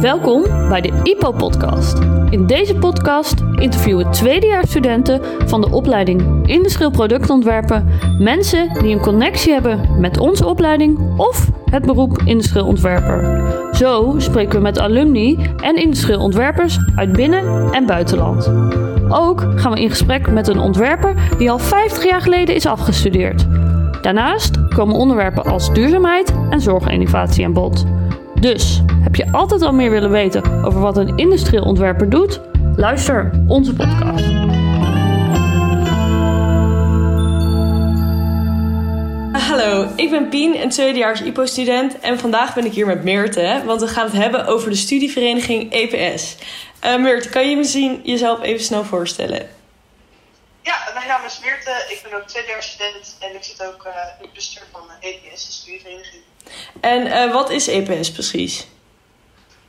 Welkom bij de IPO-podcast. In deze podcast interviewen tweedejaarsstudenten van de opleiding Industrieel Productontwerpen mensen die een connectie hebben met onze opleiding of het beroep industrieel ontwerper. Zo spreken we met alumni en industrieel ontwerpers uit binnen- en buitenland. Ook gaan we in gesprek met een ontwerper die al 50 jaar geleden is afgestudeerd. Daarnaast komen onderwerpen als duurzaamheid en zorginnovatie aan bod. Dus, heb je altijd al meer willen weten over wat een industrieel ontwerper doet? Luister onze podcast. Hallo, ik ben Pien, een tweedejaars IPO-student en vandaag ben ik hier met Meerte, want we gaan het hebben over de studievereniging EPS. Uh, Meerte, kan je misschien jezelf even snel voorstellen? Ja, mijn naam is Meerte, ik ben ook tweedejaars student en ik zit ook uh, in het bestuur van EPS, studievereniging. En uh, wat is EPS precies?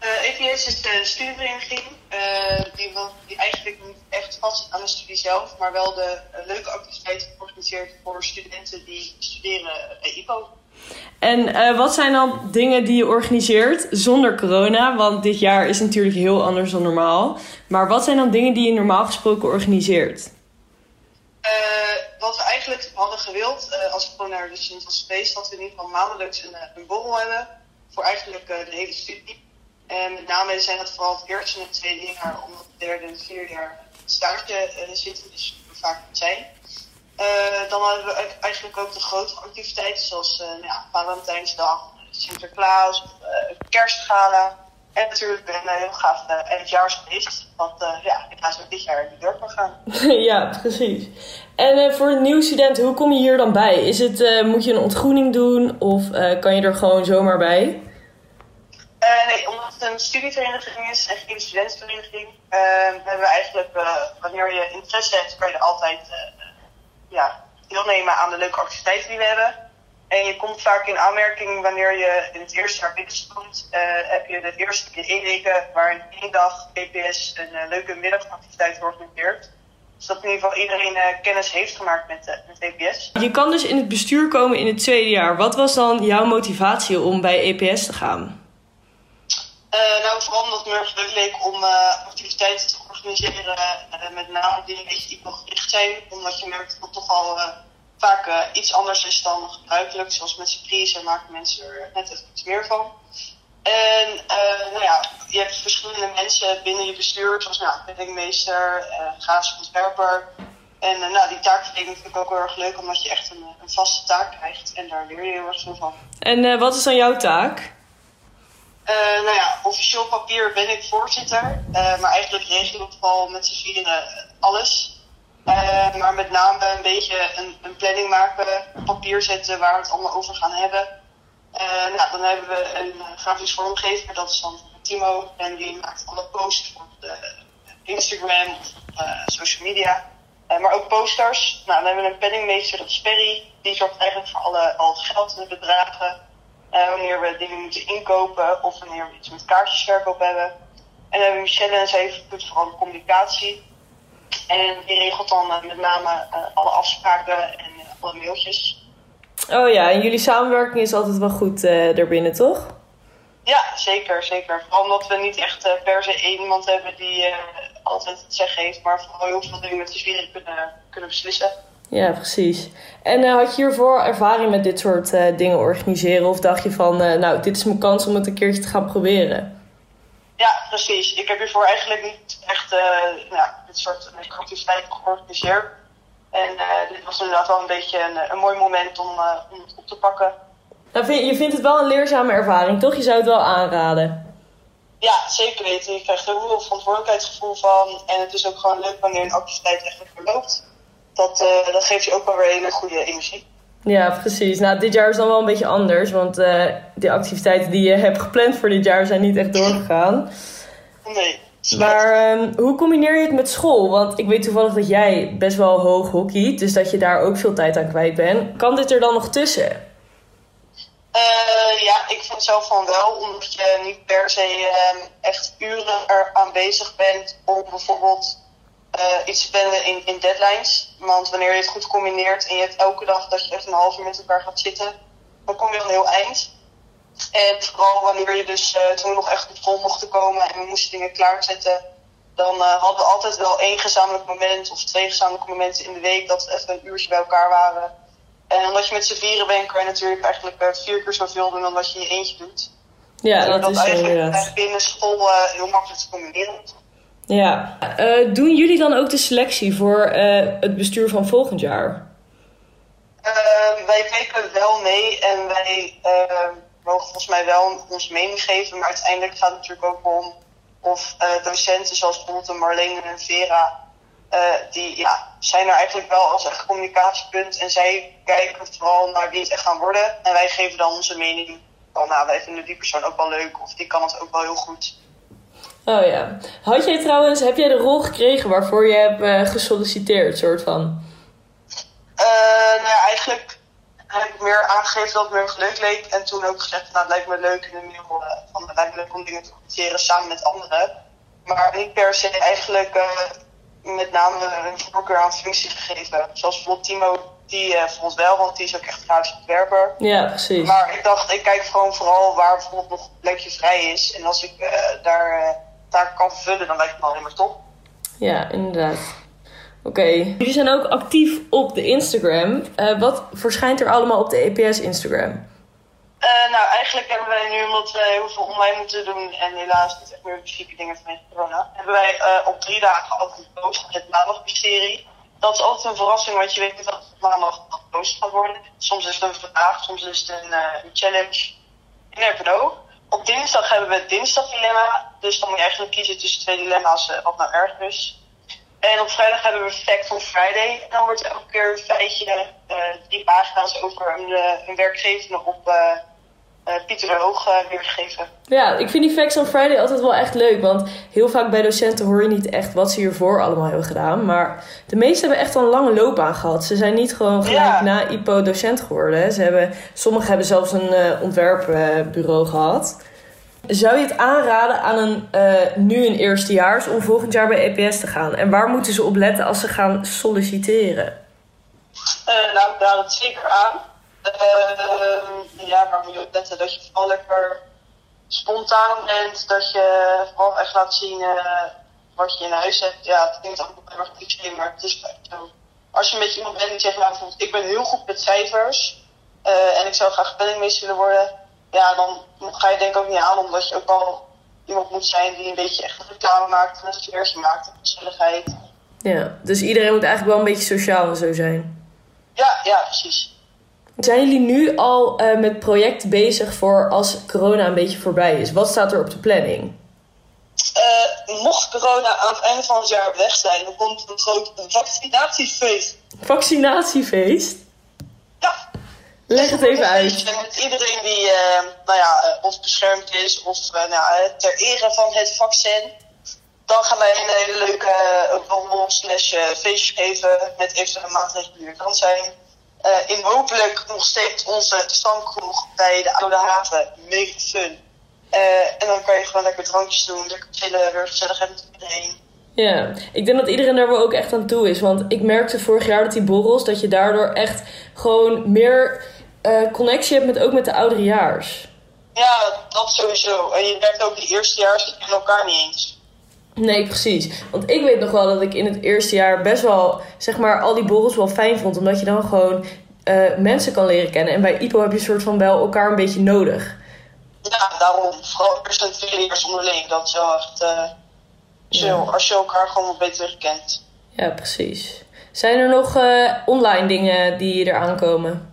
EPS is de studievereniging die, wel, die eigenlijk niet echt vast aan de studie zelf, maar wel de leuke activiteiten organiseert voor studenten die studeren bij IPO. En wat zijn dan dingen die je organiseert zonder corona? Want dit jaar is natuurlijk heel anders dan normaal. Maar wat zijn dan dingen die je normaal gesproken organiseert? Wat we eigenlijk hadden gewild, uh, als er dus niet was geweest, dat we in ieder geval maandelijks een, een borrel hebben voor eigenlijk de hele studie. En met name zijn dat vooral het eerste en het tweede jaar, omdat het derde en vierde jaar stage zitten, dus vaak zijn. Uh, dan hebben we eigenlijk ook de grote activiteiten zoals nou ja, Valentijnsdag, Sinterklaas, uh, Kerstgala. En natuurlijk ben een heel gaaf eindjaarsfeest. Wat ja, helaas ook dit jaar niet door kan gaan. ja, precies. En voor een nieuw student, hoe kom je hier dan bij? Is het, moet je een ontgroening doen of kan je er gewoon zomaar bij? nee, omdat het een studievereniging is en geen studentenvereniging, hebben we eigenlijk, wanneer je interesse hebt, kan je er altijd ja, deelnemen aan de leuke activiteiten die we hebben. En je komt vaak in aanmerking wanneer je in het eerste jaar binnenkomt. Uh, heb je het eerste keer één weken waarin één dag EPS een uh, leuke middagactiviteit organiseert. Zodat in ieder geval iedereen uh, kennis heeft gemaakt met, met EPS. Je kan dus in het bestuur komen in het tweede jaar. Wat was dan jouw motivatie om bij EPS te gaan? nou, vooral omdat het me erg leuk leek om activiteiten te organiseren. met name die een beetje gericht zijn. Omdat je merkt dat het toch al vaak uh, iets anders is dan gebruikelijk. Zoals met surprise maken mensen er net even iets meer van. En uh, nou ja, je hebt verschillende mensen binnen je bestuur, zoals nou, penningmeester, uh, grafisch ontwerper. En nou, die taakverdeling vind ik ook heel erg leuk, omdat je echt een, een vaste taak krijgt. En daar leer je heel erg veel van. En wat is dan jouw taak? nou ja, officieel papier ben ik voorzitter. maar eigenlijk regel ik vooral met z'n vieren alles. Uh, maar met name een beetje een, planning maken, op papier zetten waar we het allemaal over gaan hebben. Uh, nou, dan hebben we een grafisch vormgever, dat is dan Timo. En die maakt alle posts voor de Instagram of social media. maar ook posters. Nou, dan hebben we een penningmeester, dat is Perry. Die zorgt eigenlijk voor alle, al het geld en de bedragen. wanneer we dingen moeten inkopen of wanneer we iets met kaartjesverkoop hebben. En dan hebben we Michelle en zij doet vooral communicatie. En die regelt dan uh, met name uh, alle afspraken en uh, alle mailtjes. Oh ja, en jullie samenwerking is altijd wel goed daarbinnen, toch? Ja, zeker, zeker. Vooral omdat we niet echt per se één iemand hebben die altijd het zeggen heeft, maar vooral heel veel dingen met z'n vieren kunnen, kunnen beslissen. Ja, precies. En had je hiervoor ervaring met dit soort dingen organiseren? Of dacht je van, nou, dit is mijn kans om het een keertje te gaan proberen? Precies. Ik heb hiervoor eigenlijk niet echt nou, dit soort activiteiten georganiseerd. En uh, dit was inderdaad wel een beetje een, een mooi moment om, uh, om het op te pakken. Nou, vind, je vindt het wel een leerzame ervaring, toch? Je zou het wel aanraden. Ja, zeker weten. Je krijgt er heel veel verantwoordelijkheidsgevoel van. En het is ook gewoon leuk wanneer een activiteit echt verloopt. Dat, dat geeft je ook wel weer hele goede energie. Ja, precies. Nou, dit jaar is dan wel een beetje anders. Want de activiteiten die je hebt gepland voor dit jaar zijn niet echt doorgegaan. Nee. Maar um, hoe combineer je het met school? Want ik weet toevallig dat jij best wel hoog hockeyt, dus dat je daar ook veel tijd aan kwijt bent. Kan dit er dan nog tussen? Uh, ja, ik vind zelf van wel, omdat je niet per se uh, echt uren er aanwezig bent om bijvoorbeeld uh, iets te plannen in, in deadlines. Want wanneer je het goed combineert en je hebt elke dag dat je echt een half uur met elkaar gaat zitten, dan kom je al een heel eind. En vooral wanneer je dus uh, toen we nog echt op school mochten komen en we moesten dingen klaarzetten, dan uh, hadden we altijd wel één gezamenlijk moment of twee gezamenlijke momenten in de week dat we even een uurtje bij elkaar waren. En omdat je met z'n vieren bent, kan je natuurlijk eigenlijk uh, vier keer zoveel doen dan wat je in je eentje doet. Ja, dat, dat is eigenlijk, binnen school heel makkelijk te combineren. Ja. doen jullie dan ook de selectie voor het bestuur van volgend jaar? Ehm, wij kijken wel mee en wij ehm, mogen volgens mij wel ons mening geven. Maar uiteindelijk gaat het natuurlijk ook om of uh, docenten zoals bijvoorbeeld Marlene en Vera, uh, die ja, zijn er eigenlijk wel als echt communicatiepunt. En zij kijken vooral naar wie het echt gaan worden. En wij geven dan onze mening van, nou, wij vinden die persoon ook wel leuk of die kan het ook wel heel goed. Oh ja. Had jij trouwens, heb jij de rol gekregen waarvoor je hebt uh, gesolliciteerd, soort van? nou ja, eigenlijk heb ik meer aangegeven dat het me leuk leek. En toen ook gezegd, nou, het lijkt me leuk in de mail uh, van het lijkt me leuk om dingen te organiseren samen met anderen. Maar niet per se eigenlijk uh, met name een voorkeur aan functie gegeven. Zoals bijvoorbeeld Timo, die uh, vond wel, want die is ook echt grafisch ontwerper. Ja, precies. Maar ik dacht, ik kijk gewoon vooral waar bijvoorbeeld nog een plekje vrij is. En als ik daar, daar kan vervullen, dan lijkt het me alleen maar top. Ja, inderdaad. Oké. Jullie zijn ook actief op de Instagram. Uh, wat verschijnt er allemaal op de EPS Instagram? Uh, nou, eigenlijk hebben wij nu, omdat we heel veel online moeten doen en helaas niet echt meer fysieke dingen vanwege corona, hebben wij uh, op drie dagen altijd gepost het maandagmysterie. Dat is altijd een verrassing, want je weet niet wat het maandag gepost gaat worden. Soms is het een vraag, soms is het een, een challenge. Never know. Op dinsdag hebben we het dinsdagdilemma. Dus dan moet je eigenlijk kiezen tussen twee dilemma's wat nou erg. En op vrijdag hebben we Fact on Friday. En dan wordt elke keer een feitje, uh, drie pagina's over een, uh, een werkgevende op uh, Pieter de Hoog weergegeven. Ja, ik vind die Facts on Friday altijd wel echt leuk. Want heel vaak bij docenten hoor je niet echt wat ze hiervoor allemaal hebben gedaan. Maar de meesten hebben echt al een lange loopbaan gehad. Ze zijn niet gewoon gelijk ja. na IPO docent geworden. Ze hebben, sommigen hebben zelfs een ontwerpbureau gehad. Zou je het aanraden aan een uh, nu een eerstejaars om volgend jaar bij EPS te gaan? En waar moeten ze op letten als ze gaan solliciteren? Uh, nou, ik raad het zeker aan. Uh, ja, waar moet je op letten? Dat je vooral lekker spontaan bent. Dat je vooral echt laat zien wat je in huis hebt. Ja, het klinkt ook heel erg cliché, maar het is zo. Als je met iemand bent die zegt, ik ben heel goed met cijfers. en ik zou graag penningmeester willen worden ja, dan ga je denk ik ook niet aan, omdat je ook al iemand moet zijn die een beetje echt een reclame maakt, een sfeertje maakt, gezelligheid. Ja, dus iedereen moet eigenlijk wel een beetje sociaal en zo zijn. Ja, ja, precies. Zijn jullie nu al uh, met project bezig voor als corona een beetje voorbij is? Wat staat er op de planning? Uh, mocht corona aan het einde van het jaar weg zijn, dan komt een groot vaccinatiefeest. Vaccinatiefeest? Ja. Leg het even uit. Met iedereen die uh, nou ja, of beschermd is of uh, nou, ter ere van het vaccin. Dan gaan wij een hele leuke wandel slash feestje geven met eventuele maatregelen die er kan zijn. Uh, in hopelijk nog steeds onze stamkroeg bij de Oude Haven. Mega fun. en dan kan je gewoon lekker drankjes doen, lekker chillen, weer gezellig hebben met iedereen. Ja, ik denk dat iedereen daar wel ook echt aan toe is. Want ik merkte vorig jaar dat die borrels, dat je daardoor echt gewoon meer uh, connectie hebt met, ook met de ouderejaars. Ja, dat sowieso. En je merkt ook die eerstejaars in elkaar niet eens. Nee, precies. Want ik weet nog wel dat ik in het eerste jaar best wel, zeg maar, al die borrels wel fijn vond. Omdat je dan gewoon uh, mensen kan leren kennen. En bij IPO heb je een soort van wel elkaar een beetje nodig. Ja, daarom. Vooral eerst en tweede onderling. Dat is wel echt uh, chill. Ja. Als je elkaar gewoon wat beter kent. Ja, precies. Zijn er nog uh, online dingen die eraan komen?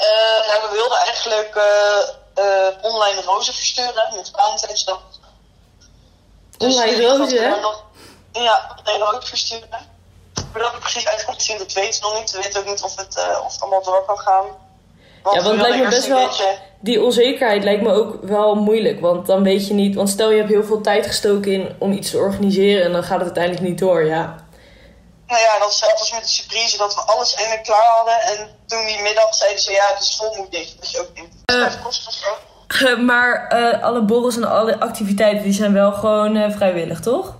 Uh, nou, we wilden eigenlijk uh, uh, online rozen versturen met Valentijnsdag. Online dus, rozen? Nog, ja, online rozen versturen. Maar dat ik precies te zien, dat weten we nog niet. We weten ook niet of het, of het allemaal door kan gaan. Want ja, want het lijkt me best wel. Beetje... Die onzekerheid lijkt me ook wel moeilijk. Want dan weet je niet. Want stel je hebt heel veel tijd gestoken in om iets te organiseren en dan gaat het uiteindelijk niet door, ja. Nou ja, dat zelfs als met de surprise dat we alles eindelijk klaar hadden. En toen die middag zeiden ze, ja, het is vol moet dicht. Dat je ook kost of zo. Uh, maar uh, alle borrels en alle activiteiten, die zijn wel gewoon vrijwillig, toch?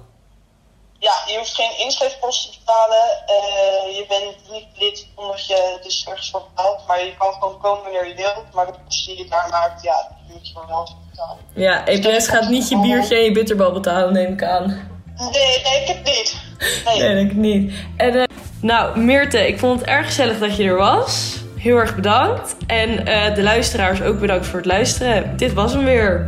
ja, je hoeft geen inschrijfkosten te betalen. Uh, je bent niet lid omdat je dus ergens voor betaalt. Maar je kan gewoon komen wanneer je wilt. Maar de kosten die je daar maakt, ja, die moet je gewoon wel betalen. Ja, EPS gaat niet je biertje en je bitterbal betalen, neem ik aan. Nee, nee, ik heb niet. Nee, denk ik niet. En, uh, nou, Meerte, ik vond het erg gezellig dat je er was. Heel erg bedankt. En uh, de luisteraars ook bedankt voor het luisteren. Dit was hem weer.